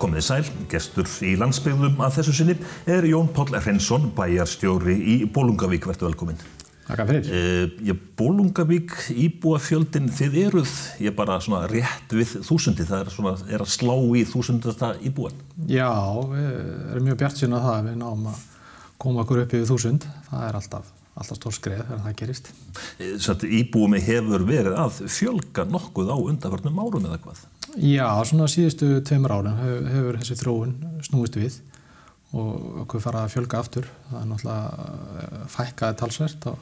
Komið sæl, gestur í landsbyggðum að þessu sinni er Jón Páll Reynsson, bæjarstjóri í Bólungavík. Vertu velkominn. Takk fyrir. Uh, ég, Bólungavík, íbúafjöldin, þið eruð, ég bara svona rétt við þúsundi, það er svona, er að slá í þúsundasta íbúan. Já, við erum mjög bjart síðan að það, við náum að koma okkur upp yfir þúsund, það er alltaf, alltaf stór skreð þegar það gerist. Satt íbúumi hefur verið að fjölga nokkuð á undarförnum árum eða hvað? Já, svona síðustu tveimur árum hefur, hefur þessi þróun snúist við og okkur fara að fjölga aftur. Það er náttúrulega fækkaði talsvert á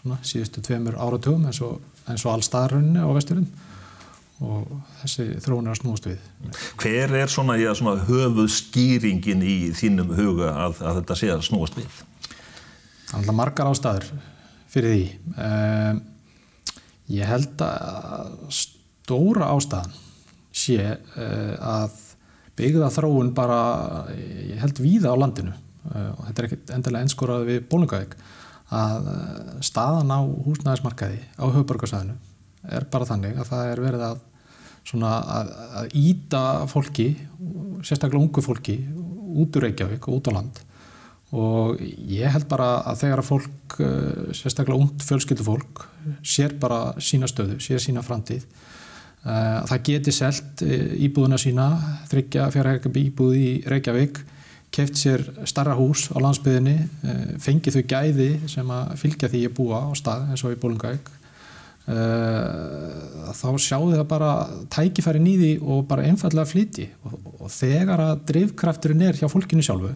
svona síðustu tveimur áratugum eins og, eins og all staðarrunni á vesturinn og þessi þróun er að snúast við. Hver er svona, já, svona höfuð skýringin í þínum huga að, að þetta sé að snúast við? Það er alltaf margar ástæður fyrir því. Um, ég held að stóra ástæðan sé uh, að byggða þróun bara, ég held víða á landinu uh, og þetta er ekkert endilega einskórað við bólungavík að staðan á húsnæðismarkaði á höfuborgarsæðinu er bara þannig að það er verið að að, að íta fólki, sérstaklega ungu fólki út úr Reykjavík og út á land. Og ég held bara að þegar að fólk, sérstaklega ungt fjölskyldufólk, sér bara sína stöðu, sér sína framtíð það geti selt íbúðuna sína, þryggja fjárhækjabi íbúð í Reykjavík keft sér starra hús á landsbyðinni fengið þau gæði sem að fylgja því að búa á stað eins og í Bólungavík þá sjáu það bara tækifæri nýði og bara einfallega flyti og, og þegar að drivkrafturinn er hjá fólkinu sjálfu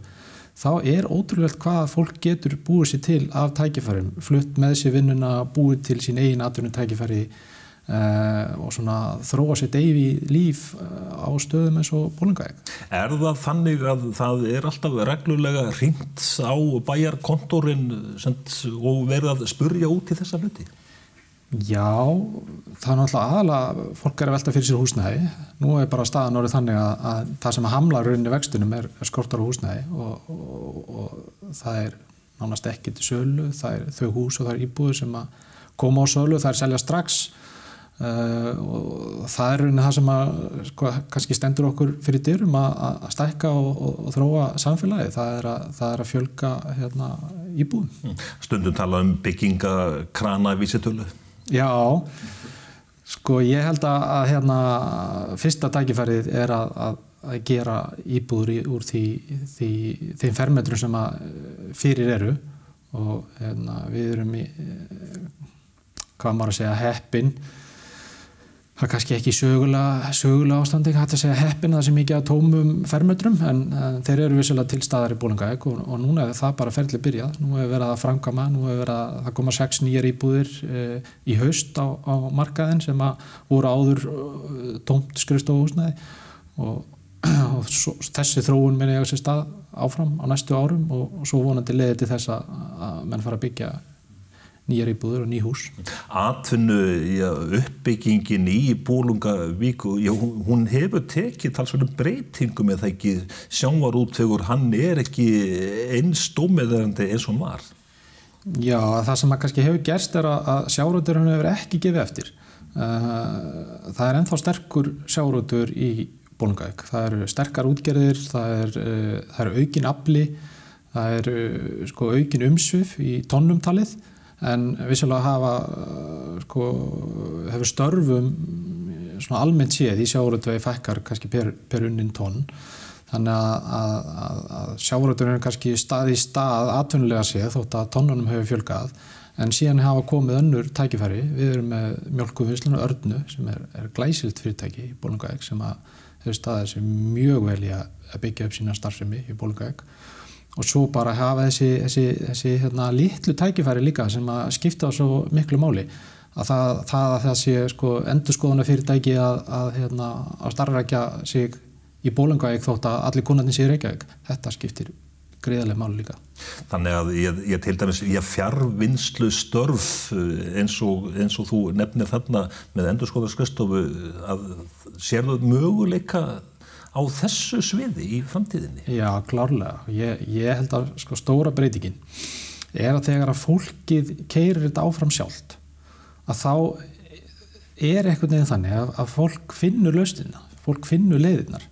þá er ótrúlegt hvað fólk getur búið sér til af tækifærim flutt með sér vinnuna, búið til sín eigin atvinnum tækifæri Uh, og svona þróa sér deyfi líf uh, á stöðum eins og bólungaðeg. Er það þannig að það er alltaf reglulega ringt á bæjarkontorinn og verið að spurja út í þessa hluti? Já, það er náttúrulega aðalega, fólk er að velta fyrir sér húsnæði. Nú er bara staðan orðið þannig að, að það sem hamlar rauninni vextunum er, er skortar á húsnæði og, og, og það er nánast ekki til sölu, það er þau hús og það er íbúður sem að koma á sölu, það er selja strax Uh, og það er rauninni það sem að sko, kannski stendur okkur fyrir dyrum að, að stækka og, og, og þróa samfélagi, það er að, það er að fjölga hérna, íbúðum. Stundum tala um byggingakrana vísitölu. Já, sko ég held að, að hérna, fyrsta dækifærið er að gera íbúður í, úr því, því, þeim fermetrum sem fyrir eru. Og hérna, við erum í, hvað maður að segja, heppin það er kannski ekki sögulega, sögulega ástandi, hægt að segja heppin það sem ekki að tómum fermetrum en, en þeir eru vissilega til staðar í Bólungavík og, og núna er það bara ferli byrjað. Nú hefur verið að framkama, nú hefur verið að það koma sex nýjar íbúðir e, í haust á, á markaðin sem að voru áður e, tómt skrifstofuhúsnaði og, og svo, þessi þróun minni ég á sér stað áfram á næstu árum og, og svo vonandi leiði til þess að, að menn fara að byggja nýjar íbúður og ný hús. Atvinnu já, uppbyggingin í Bólungavík, já, hún hefur tekið talsverðum breytingum eða ekki sjávarútvegur, hann er ekki eins stómiðarandi eins og var. Já, það sem kannski hefur gerst er að sjávarútvegur hefur ekki gefið eftir. Það er enþá sterkur sjávarútvegur í Bólungavík. Það eru sterkar útgerðir, það er, það er aukin afli, það er sko, aukin umsvið í tónnumtalið en vissulega hafa sko, hefur störfum svona almennt séð í sjáuröldvegi fækkar kannski per, per unnin tónn þannig að, að, að, að sjáuröldveginn er kannski stað í stað atvinnulega séð þótt að tónnunum hefur fjölgað. En síðan hafa komið önnur tækifæri. Við erum með mjölkuvinslinu Örnu sem er, er glæsilt fyrirtæki í Bólungavík sem hefur staðið sér mjög vel í að byggja upp sína starfsemi í Bólungavík og svo bara hafa þessi, þessi, þessi hérna, litlu tækifæri líka sem að skipta svo miklu máli. Að það, það að sé sko, endurskoðuna fyrirtæki að, að, hérna, að starfrækja sig í bólengvæg þótt að allir kunnarnir sé reykjavík þetta skiptir greiðarlega máli líka. Þannig að ég, ég til dæmis ég fjárvinnslu störf eins og, eins og þú nefnir þarna með endurskoðarskristofu að sérðu möguleika á þessu sviði í framtíðinni? Já, klárlega. Ég, ég held að sko, stóra breytingin er að þegar að fólkið keirir þetta áfram sjálft að þá er eitthvað nefn þannig að, að fólk finnur lausnina, fólk finnur leiðirnar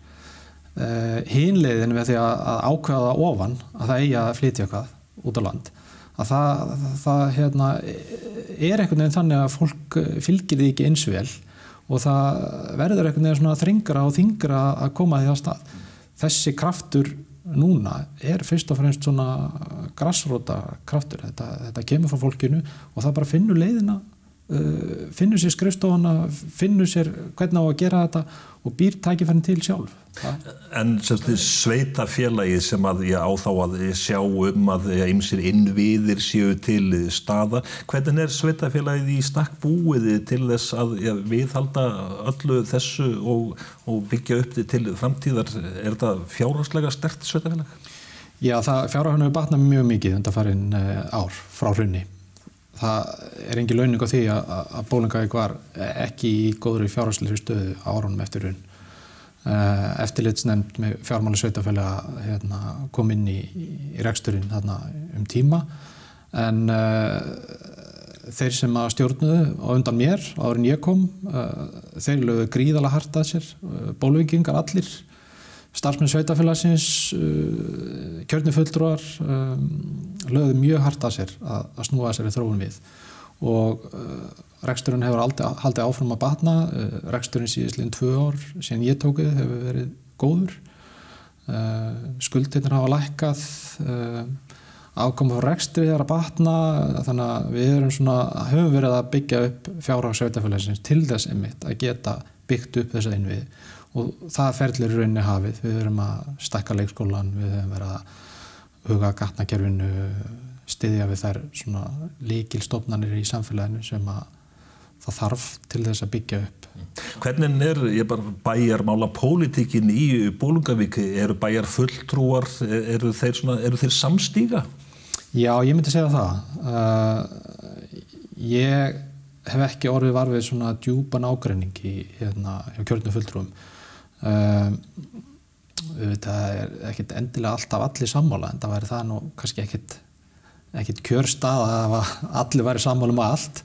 uh, hinleiðin við því að, að ákveða ofan að það eigi að flytja eitthvað út á land að það, það hérna, er einhvern veginn þannig að fólk fylgir því ekki eins vel og það verður einhvern veginn svona þringra og þingra að koma því að stað. Þessi kraftur núna er fyrst og fremst svona grassróta kraftur. Þetta, þetta kemur frá fólkinu og það bara finnur leiðina finnur sér skrifstofana finnur sér hvernig á að gera þetta og býr tækifærin til sjálf. En sveita félagi sem að ég á þá að sjá um að ymsir innviðir séu til staða, hvernig er sveita félagið í stakk búiði til þess að já, viðhalda öllu þessu og, og byggja upp til framtíðar, er þetta fjárhagslega stert sveita félag? Já, fjárhaginu er batnað mjög mikið undan farin eh, ár frá hrunni það er engin launing á því að, að Bólingavík var ekki í góðri fjárhagsleiri stöðu árunum eftir raun. Eh, eftirlitsnefnd með fjármáli sveitafælega hérna, kom inn í, í reksturinn hérna, um tíma en uh, þeir sem að stjórnuðu á undan mér árin ég kom uh, þeir lögðu gríðala hartað sér bólvingingar allir starfsmenn sveitafélagsins uh, kjörnifulltrúar um, lögðu mjög hart að sér að, að snúa í þróun við. Og uh, reksturinn hefur aldrei, haldið áfram að batna. Uh, reksturinn síðislega tvö ár síðan ég tókið hefur verið góður. Skuldirnir hafa lækkað ákomu á rekstri er að batna. Þannig að við erum svona, höfum verið að byggja upp fjárhag sveitafélagsins til þess einmitt að geta byggt upp þessa innvið og það ferðlir rauninni hafið, við verum að stakka leikskólan, við verum verið að huga gatnakerfinu, stiðja við þær svona líkilstofnanir í samfélaginu sem að það þarf til þess að byggja upp. Hvernig er, ég bara bæjar mála pólitíkin í Bólungavík, eru bæjar fulltrúar, eru þeir, svona, eru þeir samstíga? Já, ég myndi segja það. Uh, ég hef ekki orðið varfið svona djúpan ágreining í hérna, kjörnum fulltrúum um, það er ekkert endilega alltaf allir sammála en það væri það nú kannski ekkert ekkert kjörstað að allir væri sammála um allt.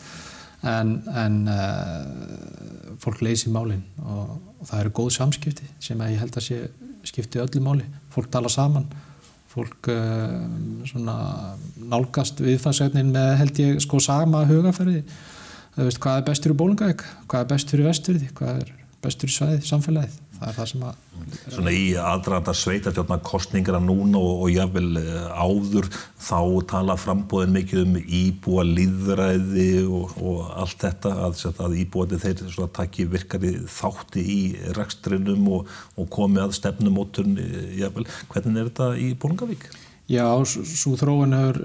En, en uh, fólk leysi málinn og, og það eru góð samskipti sem ég held að sé skipti öllu máli. Fólk tala saman fólk uh, nálgast viðfangsögnin með held ég sko sama hugaferði hvað er best fyrir bólungaðeg, hvað er best fyrir vesturði, hvað er best fyrir svæði, samfélagið það er það sem að Svona í aðdraðanda sveitartjórna kostningra núna og, og jáfnvel eh, áður þá tala frambóðin mikið um íbúa líðræði og, og allt þetta að, að íbúaði þeir svona, takki virkari þátti í rekstrinum og, og komi að stefnumótun jáfnvel. Hvernig er þetta í Bólungavík? Já, svo þróun er,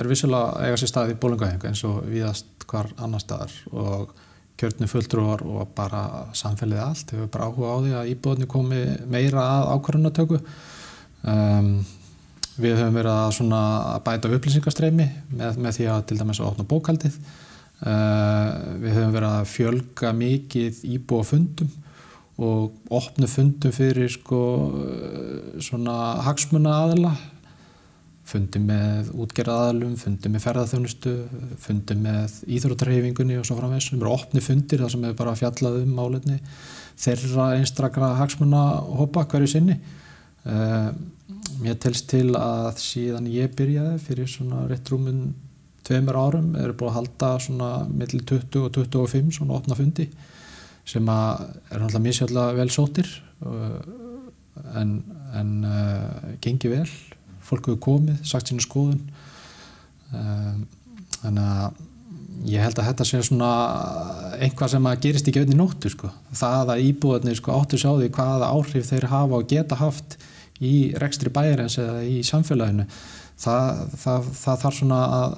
er vissilega eiga sér stað í Bólungavík eins og viðast hvar annar staðar og kjörnum fulltrúar og bara samfélagið allt hefur bara áhuga á því að íbúðinni komi meira að ákvarðunatöku um, við höfum verið að, að bæta upplýsingastreimi með, með því að til dæmis að opna bókaldið uh, við höfum verið að fjölga mikið íbúa fundum og opnu fundum fyrir sko, svona hagsmuna aðila fundi með útgerðaðalum, fundi með ferðarþjónustu, fundi með íþróttarhefingunni og svo framvegs. Það eru opni fundir þar sem hefur bara fjallað um málefni þeirra einstakra hagsmuna hoppa hverju sinni. Uh, mér telst til að síðan ég byrjaði fyrir svona rétt rúmun tveimur árum eru búin að halda svona millir 20 og 25 svona opna fundi sem að er náttúrulega misjálfa vel sótir uh, en, en uh, gengi vel fólk hefur komið, sagt sínu skoðun um, þannig að ég held að þetta sé svona einhvað sem að gerist ekki auðvitað í nóttu sko. það að íbúðarnir sko, áttu sjá því hvaða áhrif þeir hafa og geta haft í rekstri bæjarins eða í samfélaginu það, það, það þarf svona að,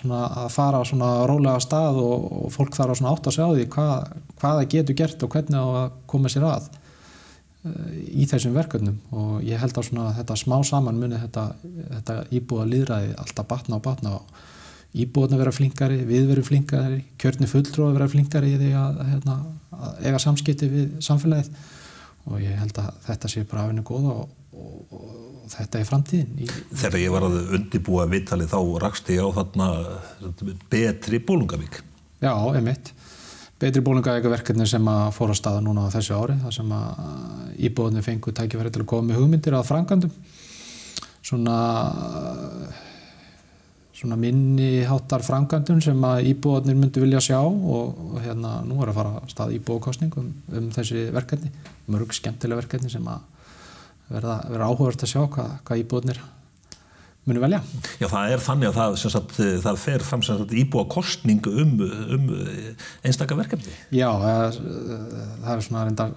svona að fara svona rólega stað og, og fólk þarf að átt að sjá því hvað, hvað það getur gert og hvernig það koma sér að í þessum verkefnum og ég held að svona, þetta smá saman muni þetta, þetta íbúða líðræði alltaf batna og batna og íbúðan að vera flinkari, við verum flinkari kjörni fulltrú að vera flinkari í því að, hérna, að eiga samskipti við samfélagið og ég held að þetta sé bara afinu góða og, og, og þetta er framtíðin. Í, Þegar ég var að undibúa viðtali þá rakst ég á þarna betri bólungavík. Já, emitt betri bólingaækjaverkefni sem að fóra staða núna á þessu ári þar sem að íbúðinni fengu tækifæri til að koma með hugmyndir að frangandum svona svona minni háttar frangandum sem að íbúðinir myndi vilja sjá og, og hérna nú er að fara stað íbúðkostning um, um þessi verkefni mörg skemmtilega verkefni sem að verða, verða áhugast að sjá hvað, hvað íbúðinir muni velja. Já, það er þannig að það, sagt, það fer fram íbúa kostningu um, um einstakar verkefni. Já, það, það er svona reyndar,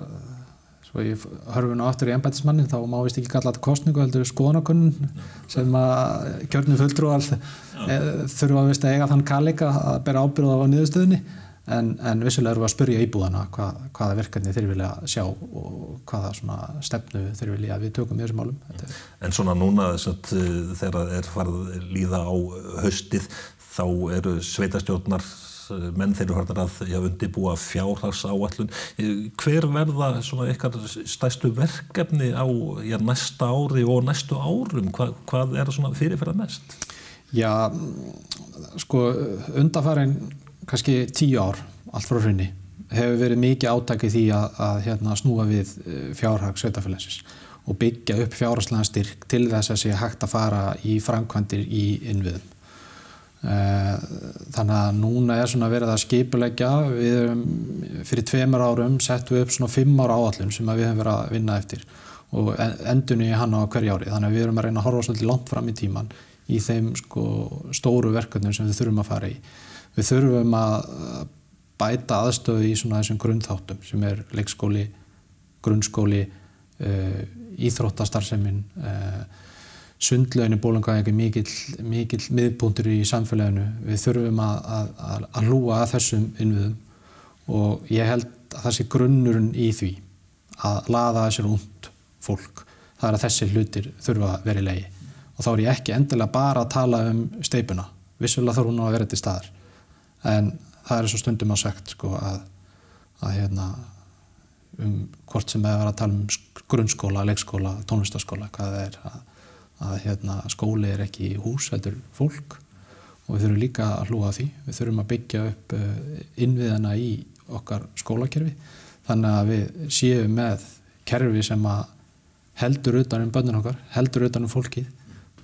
svo ég hörfum nú aftur í ennbætismannin, þá má vist ekki kalla þetta kostningu, heldur skoðanakunnun sem að kjörnum fulltrúar eh, þurfa að vist að eiga þann kallega að bera ábyrða á niðurstöðinni en, en vissulega eru við að spyrja íbúðana hvað, hvaða verkefni þeir vilja sjá og hvaða stefnu þeir vilja að við tökum í þessum málum. En svona núna satt, þegar er farið líða á haustið þá eru sveitastjórnar menn þeir eru hörðar að já, undibúa fjárhags áallun. Hver verða svona eitthvað stæstu verkefni á já, næsta ári og næstu árum? Hva, hvað er það fyrirferðar mest? Já, sko undarfærin kannski tíu ár, allt frá hrunni, hefur verið mikið átækið því að, að hérna, snúa við eh, fjárhag sveitafélagsins og byggja upp fjárhagslega styrk til þess að sé hægt að fara í framkvæmdir í innviðum. Eh, þannig að núna er svona verið að skipulegja, við erum fyrir tveimur árum settum við upp svona fimm ára áallun sem við hefum verið að vinna eftir og endunni hann á hverja ári. Þannig að við erum að reyna að horfa svolítið langt fram í tíman í þeim sko, stóru verkefnum sem við þurfum að fara í við þurfum að bæta aðstöðu í svona þessum grunnþáttum sem er leikskóli, grunnskóli, uh, íþróttastarfseminn, uh, sundleginu bólunga ekki mikill, mikill miðbúndur í samfélaginu. Við þurfum að, að, að lúa að þessum innviðum og ég held að það sé grunnurinn í því að laða þessir út fólk. Það er að þessi hlutir þurfa að vera í leiði og þá er ég ekki endilega bara að tala um steipuna. Vissulega þarf hún að vera til staðar en það er svo stundum á sagt sko, að, að hérna, um hvort sem við erum að tala um grunnskóla, leikskóla, tónlistaskóla hvað það er að, að hérna, skóli er ekki hús, þetta er fólk. Og við þurfum líka að hlúa því. Við þurfum að byggja upp eh, innviðana í okkar skólakerfi. Þannig að við séum með kerfi sem að heldur utan um bönnun okkar, heldur utan um fólkið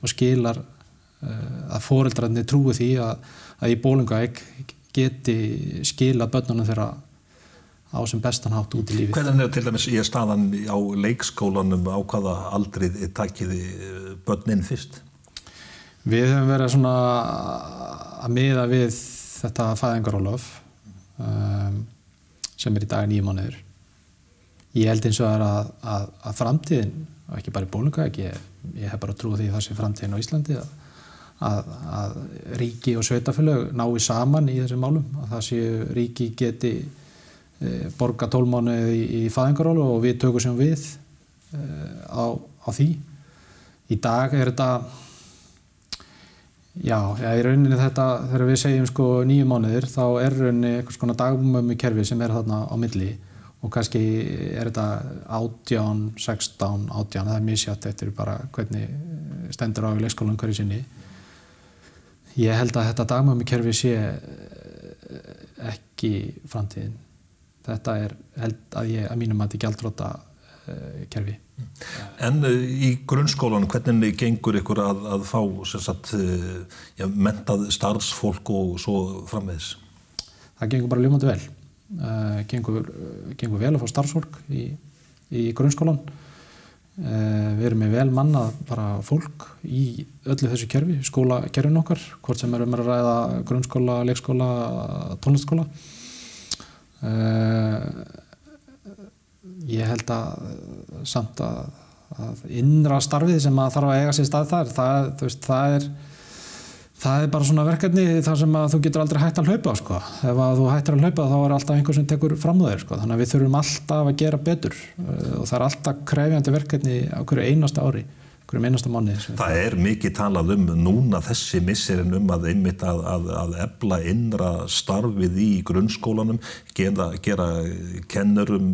og skilar uh, að fóreldrarnir trúi því að að í bólungaeg geti skila börnunum þeirra á sem bestan hátt út í lífi. Hvernig er til dæmis í staðan á leikskólanum á hvaða aldrið takkiði börnin fyrst? Við höfum verið svona að miða við þetta fæðingarólof um, sem er í dag nýjum mánuður. Ég held eins og að, að, að framtíðin, og ekki bara í bólungaeg, ég, ég hef bara trúið því það sé framtíðin á Íslandi, að að, að ríki og sveitafélög nái saman í þessum málum að það séu ríki geti e, borga tólmánu í, í fæðingarólu og við tökum sem við e, á, á því. Í dag er þetta já, já í rauninni þetta þegar við segjum sko nýju mánuðir þá er rauninni eitthvað svona dagmömmu kerfi sem er þarna á milli og kannski er þetta átján, sextán, átján það er mísjátt eftir bara hvernig stendur á í leikskólan hverju sinni Ég held að þetta dagmömmukerfi sé eh, ekki framtíðin. Þetta er held að ég að mínum að þetta er gældróta uh, kerfi. En uh, í grunnskólanum, hvernig gengur ykkur að, að fá sagt, ja, mentað starfsfólk og svo framvegs? Það gengur bara ljómandi vel. Gengur, gengur vel að fá starfsfólk í, í grunnskólan. Eh, við erum með vel mannað bara fólk í öllu þessu kerfi, skólakerfin okkar, hvort sem erum að ræða grunnskóla, leikskóla, tónlistskóla. Eh, ég held að samt að, að innra starfið sem að þarf að eiga sér stað þar, það, veist, það er það er bara svona verkefni þar sem að þú getur aldrei hægt að hlaupa sko. ef að þú hættir að hlaupa þá er alltaf einhver sem tekur fram þér sko. þannig að við þurfum alltaf að gera betur uh, og það er alltaf krefjandi verkefni á hverju einasta ári hverjum einasta manni Það er mikið talað um núna þessi missirinn um að einmitt að, að, að ebla innra starfið í grunnskólanum gera, gera kennurum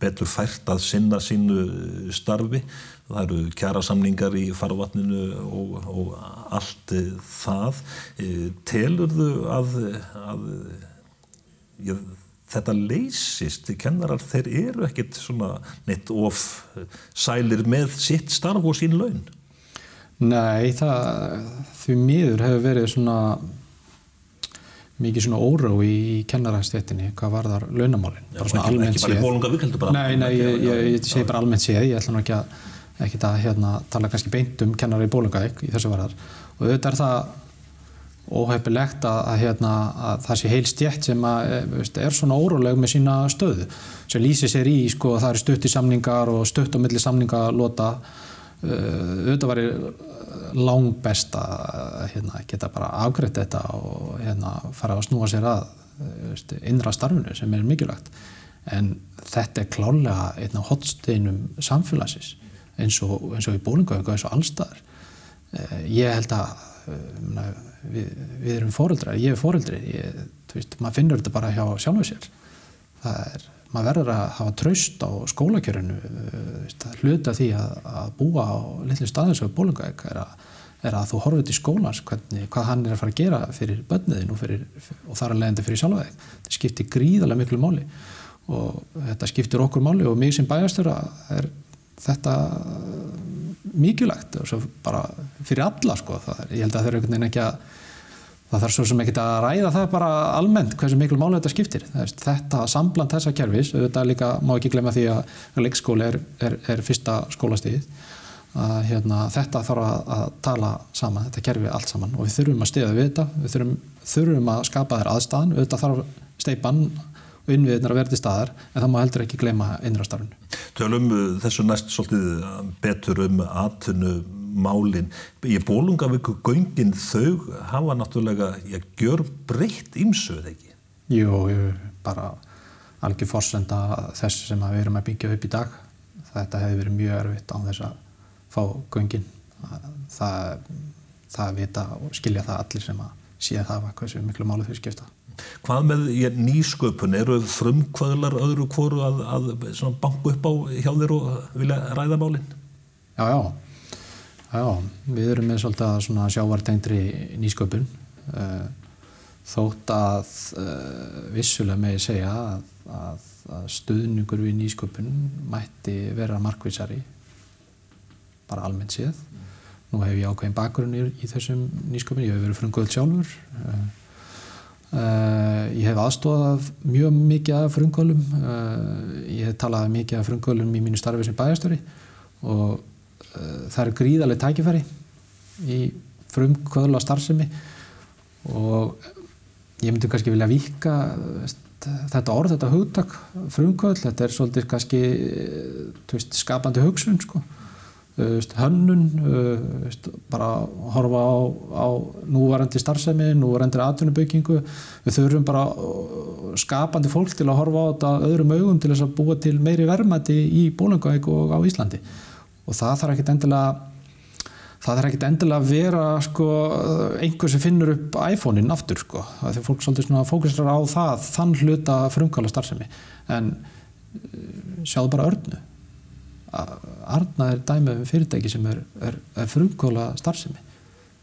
betur fært að sinna sínu starfi það eru kjara samningar í farvatninu og, og allt það. E, telur þú að, að ég, þetta leysist, kennarar þeir eru ekkit svona neitt of sælir með sitt starf og sín laun. Nei, það því miður hefur verið svona mikið svona óró í kennarastjéttinni hvað var þar launamálinn Já, bara svona ekki, bara í bólungavík heldur bara? Nei, nei, ég, ég, ég segi bara almennt séð, ég ætla nú ekki að, ekki að hérna, tala kannski beint um kennari í bólungavík í þessu varðar. Og auðvitað er það óhefilegt að, að, hérna, að það sé heil stjætt sem að, eh, er svona óróleg með sína stöðu sem lýsir sér í, sko, það eru stutt í samningar og stutt á milli samningalota uh, auðvitað var lang best að hérna, geta bara afgreitt þetta og hérna, fara að snúa sér að veist, innra starfinu sem er mikilvægt. En þetta er klálega einn af hotsteinum samfélagsins eins og, eins og í bólingauðingu eins og allstaðar uh, ég held að uh, við, við erum fóreldrar, ég er fóreldri ég, veist, maður finnur þetta bara hjá sjálfu sér. Það er, maður verður að hafa traust á skólakjörinu hluta því að, að búa á litlu staðins og bólungaeg er, er að þú horfið til skólans hvernig, hvað hann er að fara að gera fyrir börniðin og, og þar að leiðandi fyrir sjálfa þig. Þetta skiptir gríðarlega miklu máli og þetta skiptir okkur máli og mig sem bæjastur er þetta mikilvægt bara fyrir alla sko það, ég held að það er einhvern veginn ekki að það þarf svo sem ekki að ræða það bara almennt hversu miklu máli þetta skiptir. Þetta sambland þessa kervis auðvitað líka má ekki glemja því að leikskóli er, er, er fyrsta skólastíð að hérna, þetta þarf að, að tala saman, þetta kerfi allt saman og við þurfum að stiða við þetta við þurfum, þurfum að skapa þér aðstæðan auðvitað þarf steipan og innviðinar að verði staðar en það má heldur ekki gleyma innrastarfinu. Tölum uh, þessu næst svolítið uh, betur um atvinnu málinn. Í bólungavíku göngin þau hafa náttúrulega ég gjör breytt ímsuð ekki? Jú, bara algjör fórsenda þess sem við erum að byggja upp í dag. Þetta hefur verið mjög erfitt á þess að fá göngin. Það, það vita og skilja það allir sem að sé það hvað sem miklu málu þau skipta. Hvað með nýsköpun? Eru frumkvöðlar öðru hvoru að, að banku upp á hjá þér og vilja ræða málinn? Já, já. já, við erum með svolítið sjávartengri nýsköpun eh, þótt að eh, vissulega með segja að, að, að stuðningur við nýsköpun mætti vera markvísari bara almennt séð. Nú hef ég ákveðin bakgrunn í, í þessum nýsköpun, ég hef verið frumkvöld sjálfur eh, Uh, ég hef aðstofað mjög mikið af frumkvölum, uh, ég hef talað mikið af frumkvölum í mínu starfi sem bæjastöri og uh, það eru gríðarlega tækifæri í frumkvöla starfsemi og ég myndi kannski vilja vika þetta orð, þetta hugtak frumkvöl, þetta er svolítið kannski veist, skapandi hugsun sko hönnun, bara horfa á, á núvarandi starfsemi, núvarandi atvinnubökingu. Við þurfum bara skapandi fólk til að horfa á þetta öðrum augum til þess að búa til meiri verðmætti í Bólungavík og á Íslandi. Og það þarf ekkert endilega það þarf ekkert endilega að vera sko, einhver sem finnur upp iPhone-in aftur sko. Þegar fólk svolítið fókusrar á það, þann hluta frumkvæmla starfsemi. En sjáðu bara örnu Arna er dæmið um fyrirtæki sem er, er, er frumkóla starfsemi.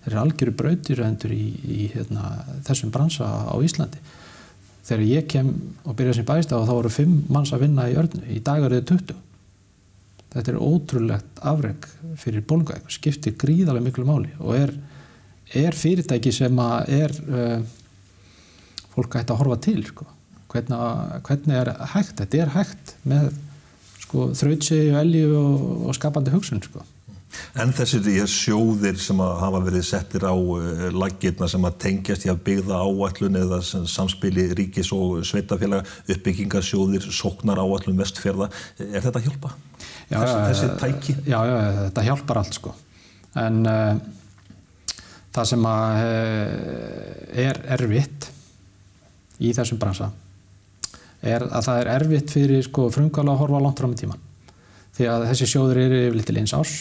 Þeir eru algjöru brautiröndur í, í hérna, þessum bransa á Íslandi. Þegar ég kem og byrja sem bæstaf og þá voru fimm manns að vinna í örnu. Í dag eru þau 20. Þetta er ótrúlegt afreg fyrir bólungaðeg. Skiptir gríðarlega miklu máli og er, er fyrirtæki sem er uh, fólk ætti að horfa til. Sko. Hvernig, hvernig er hægt? Þetta er hægt með sko, þrautsegi og elju og, og skapandi hugsun sko. En þessir sjóðir sem hafa verið settir á uh, laggirna sem að tengjast í að byggða áallun eða samspili ríkis og sveitafélaga, uppbyggingarsjóðir, sóknar áallun vestfjörða, er þetta að hjálpa? Já, þessi, þessi tæki? Já, já, þetta hjálpar allt sko. En uh, það sem að, uh, er erfitt í þessum bransa er að það er erfitt fyrir sko, frumkvæla að horfa langt fram í tíman því að þessi sjóður eru yfirleitt til eins árs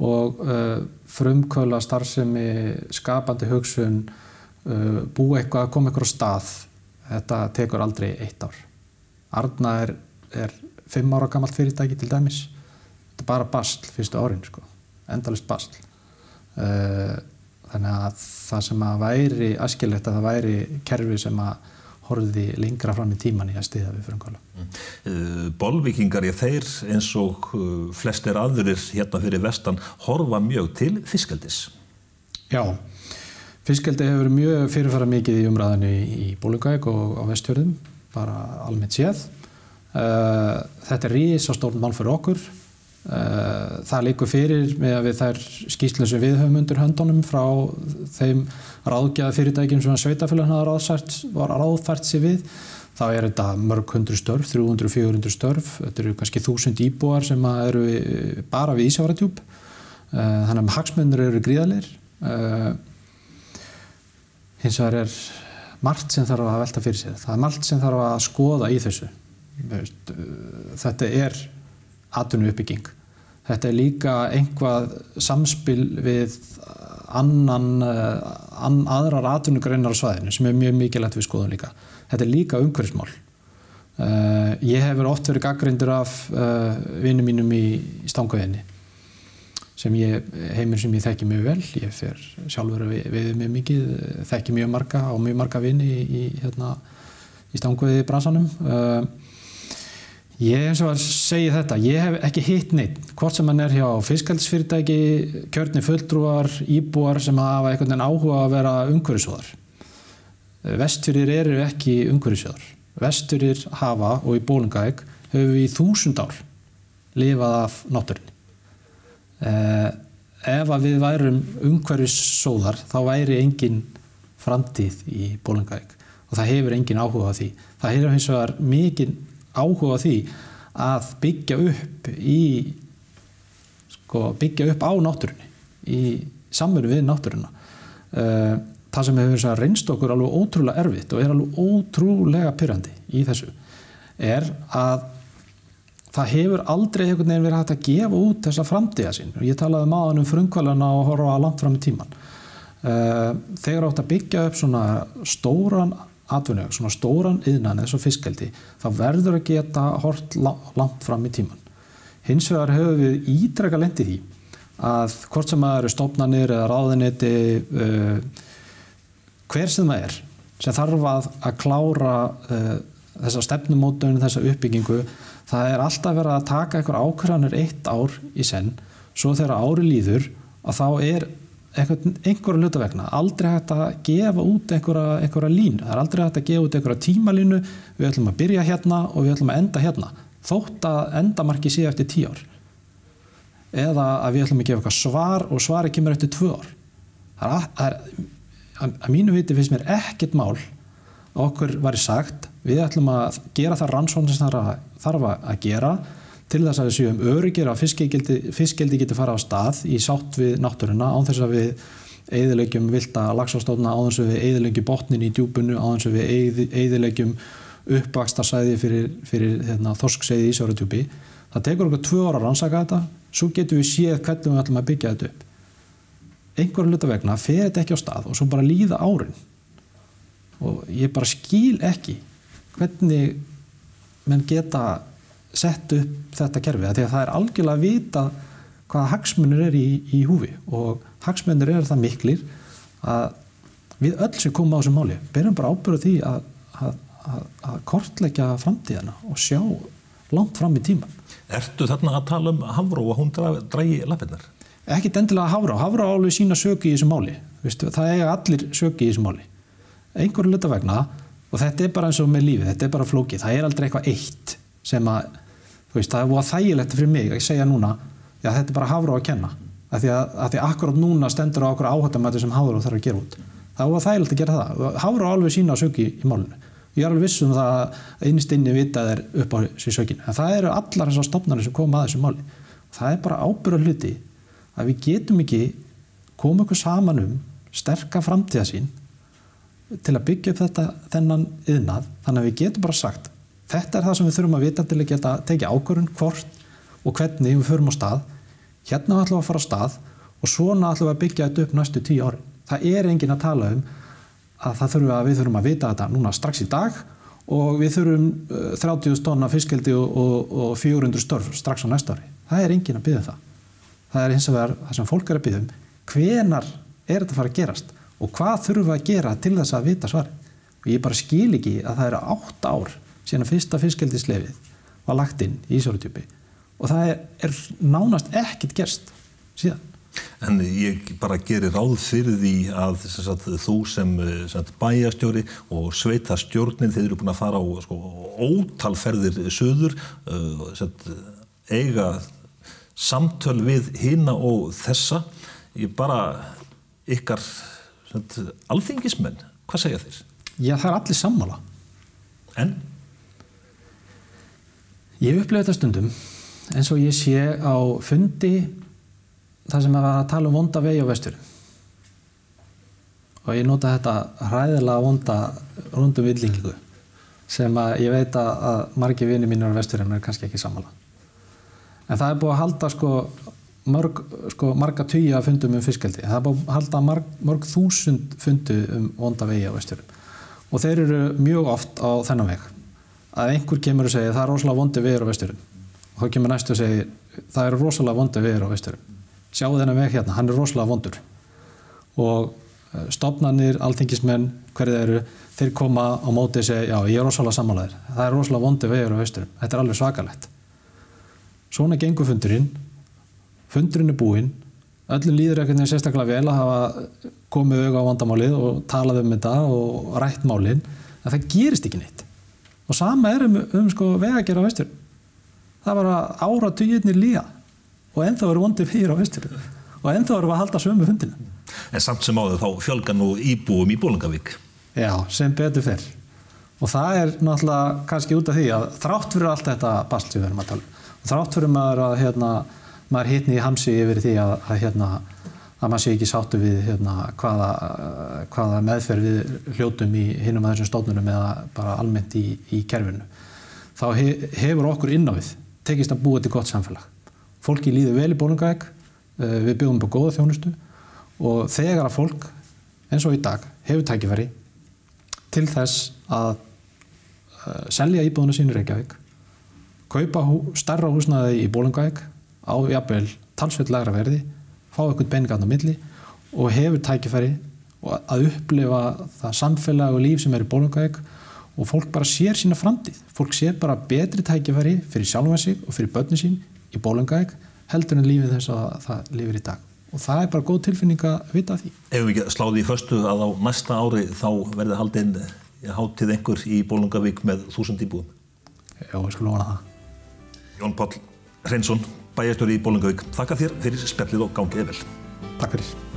og uh, frumkvæla starfsemi skapandi hugsun uh, búa eitthvað að koma eitthvað á stað þetta tekur aldrei eitt ár. Arna er, er fimm ára gammalt fyrirtæki til dæmis. Þetta er bara basl fyrstu árin sko. endalist basl. Uh, þannig að það sem að væri askilegt að það væri kerfi sem að horfiði lengra fram í tíman í að stiða við frumkvæla. Mm. Bolvikingar, ég þeir eins og flestir aðurir hérna fyrir vestan horfa mjög til fiskaldis. Já, fiskaldi hefur mjög fyrirfæra mikið í umræðinu í Bólungæk og á vestjörðum, bara almennt séð. Þetta er rísastórn mál fyrir okkur Eh, það líkur fyrir með að við þær skýslu sem við höfum undir höndunum frá þeim ráðgjaða fyrirtækjum sem sveitafélagin var ráðfært sér við. Þá er þetta mörg hundru störf 300-400 störf, þetta eru kannski þúsund íbúar sem eru bara við Ísjávaratjúb eh, þannig að hagsmennur eru gríðalir eh, hins vegar er margt sem þarf að velta fyrir sér. Það er margt sem þarf að skoða í þessu. Þetta er atvinnu uppbygging. Þetta er líka einhvað samspil við annan, eh, an, aðrar atvinnugreinar á svæðinu sem er mjög mikilvægt við skoðum líka. Þetta er líka umhverfismál. Uh, ég hefur oft verið gaggreindur af uh, vinnum mínum í, í stangaðinni sem ég, heimur sem ég þekki mjög vel. Ég fer sjálfur við, við mjög mikið, þekki mjög marga og mjög marga vinni í, í, hérna, í stangaði bransanum. Uh, Ég eins og að segja þetta, ég hef ekki hitt neitt, hvort sem hann er hjá fiskaldisfyrirtæki, kjörni fulltrúar, íbúar sem hafa einhvern veginn áhuga að vera umhverfisóðar. Vestfyrir eru ekki umhverfisóðar. Vestfyrir hafa og í bólungæk höfum við í þúsund ár lifað af náttúrinni. Eh, ef að við værum umhverfisóðar þá væri engin framtíð í bólungæk og það hefur engin áhuga á því. Það hefur hins vegar mikinn áhuga því að byggja upp í sko, byggja upp á náttúrunni í samverðu við náttúruna. Eh, það sem hefur reynst okkur alveg ótrúlega erfitt og er alveg ótrúlega pyrrandi í þessu er að það hefur aldrei einhvern veginn verið hægt að gefa út þessa framtíða sín. Og ég talaði maður um frumkvælarna og horfa langt fram í tíman eh, þegar átt að byggja upp svona stóran atvinnug, svona stóran yðnan eins og fiskeldi, þá verður að geta hort langt fram í tíman. Hins vegar höfum við ídrega lendið í að hvort sem það eru stofnanir eða ráðiniti, uh, hver sem það er, sem þarf að, að klára uh, þessa stefnumótunum, þessa uppbyggingu, það er alltaf verið að taka einhver ákvæðanir eitt ár í senn, svo þegar ári líður að þá er einhverja hluta vegna, aldrei hægt að gefa út einhverja, einhverja línu, það er aldrei hægt að gefa út einhverja tímalínu, við ætlum að byrja hérna og við ætlum að enda hérna. Þótt að endamarki sé eftir tíu ár. Eða að við ætlum að gefa eitthvað svar og svari kemur eftir tvö ár. Það er, það er að, að mínu viti finnst mér ekkit mál okkur var í sagt, við ætlum að gera það rannsókn sem þarf að gera til þess að við séum öryggir að fiskgeldi geti fara á stað í sátt við náttúruna án þess að við eðilegjum vilda lagsástóðna á þess að við eðilegjum botnin í djúbunu á þess að við eðilegjum uppvaksta sæði fyrir, fyrir hérna, þorskseiði í Sjóratjúbi það tekur okkur tvö ára að rannsaka þetta svo getum við séð hvernig við ætlum að byggja þetta upp. Einhverju luta vegna fer þetta ekki á stað og svo bara líða árin. Og ég bara skil ekki hvernig menn geta sett upp þetta kerfi því að það er algjörlega að vita hvaða hagsmunir er í, í húfi og hagsmunir er það miklir að við öll sem komum á þessu máli berjum bara ábyrðu því að, að, að, að kortleggja framtíðana og sjá langt fram í tíman Ertu þarna að tala um Havró og hún drægi lappinnar? Ekki endilega Havró, Havró álið sína söki í þessu máli. Vistu, það eiga allir söki í þessu máli. Einhverju luta vegna og þetta er bara eins og með lífið, þetta er bara flókið það er aldrei eitthvað eitt sem að veist, það er búið þægilegt fyrir mig að segja núna já þetta er bara hafra á að kenna. Af því að, að því akkurát núna stendur á okkur áhættamæti sem hafra þarf að gera út. Það er búið þægilegt að gera það. Hafra á alveg sína að sökja í, í málunum ég er alveg vissum það að einst inni vitað er upp á sér sökinu en það eru allar þessar stopnarnir sem koma að þessu máli. Það er bara ábyrða hluti að við getum ekki koma okkur saman um sterka framtíða sín til að byggja upp þetta þennan yðnað þannig að við getum bara sagt Þetta er það sem við þurfum að vita til að geta tekið ákvörðun hvort og hvernig við förum á stað. Hérna ætlum við að fara á stað og svona ætlum við að byggja þetta upp næstu tíu ári. Það er engin að tala um að, þurfum að við þurfum að vita þetta núna strax í dag og við þurfum 30 uh, tonna fiskeldi og, og, og 400 störf strax á næsta ári. Það er engin að byggja um það. Það er eins og það sem fólk er að byggja um. Hvenar er þetta að fara að gerast og hvað þurfum við að gera til þess að vita svari? og ég bara skil ekki að það eru átt ár síðan að fyrsta fiskeldisleifið var lagt inn í Ísárutjöpi og það er, er nánast ekkit gerst síðan. En ég bara gerir ráð fyrir því að sagt, þú sem sagt, bæjastjóri og sveitastjórnin þeir eru búin að fara á sko, ótalferðir söður uh, sagt, eiga samtöl við hina og þessa ég bara ykkar alþingismenn, hvað segja þeir? Já, það er allir sammála. En? Ég upplegað þetta stundum eins og ég sé á fundi þar sem að vera að tala um vonda vegi á vestur. Og ég nota þetta hræðilega vonda rundum villingu sem að ég veit að, margi vini mínur á vesturinn er kannski ekki sammála. En það er búið að halda sko mörg, sko, marga að fundum um fiskeldi. Það er búið að halda marg, mörg þúsund fundu um vonda vegi á vesturum. Og þeir eru mjög oft á þennan veg. Að einhver kemur og segir það er rosalega vondi vegur á vesturum. Og þá kemur næstu og segir það eru rosalega vondi vegur á vesturum. Sjáu þennan veg hérna, hann er rosalega vondur. Og stopnarnir, alþingismenn, hverju þeir eru, þeir koma á móti og segja já, ég er rosalega sammálaðir. Það er rosalega vondi vegur á vesturum. Þetta er alveg svakalegt. Svona gengur fundurinn fundurinn er búinn, öllum líður ekkert nefnir sérstaklega vel að hafa komið auðvitað á vandamálið og talað um þetta og rætt málinn, en það gerist ekki neitt. Og sama er um, um sko, vegagjara á vestur. Það var að ára tugjirnir líga og ennþá eru vondið fyrir á vestur og ennþá eru að halda sömu fundinu. En samt sem áður þá fjölga nú íbúum í Bólingavík. Já, sem betur fyrr. Og það er náttúrulega kannski út af því að þrátt fyrir allt þetta sem við erum að tala um, þrátt fyrir maður að hérna, maður hitni í hamsi yfir því að, að, hérna, að maður sé ekki sáttu við hérna, hvaða, hvaða meðferð við hljótum í hinnum að þessum stóknunum eða bara almennt í, í kerfinu. Þá he, hefur okkur inn á við tekist að búa til gott samfélag. Fólki líður vel í bólungaðeg, eh, við byggum upp á góða þjónustu og þegar að fólk eins og í dag hefur tækifæri til þess að uh, selja íbúðuna sín í Reykjavík, kaupa hú, starra húsnaði í bólungaðeg á jafnvel talsveit lagra verði, fá eitthvað peningarn á milli og hefur tækifæri að upplifa það samfélag og líf sem er í bólungaðeg og fólk bara sér sína framtíð. Fólk sér bara betri tækifæri fyrir sjálfa sig og fyrir börni sín í bólungaðeg heldur en lífið þess að það lifir í dag. Og það er bara góð tilfinning að vita því. Ef við ekki sláðum í förstu að á næsta ári þá verði haldinn háttið einhver í Bólungavík með þúsund íbúðum. Já, við skulum vona það. Jón Pál Hreinsson, bæjarstjóri í Bólungavík. Þakka þér fyrir spjallið og gangið vel. Takk fyrir.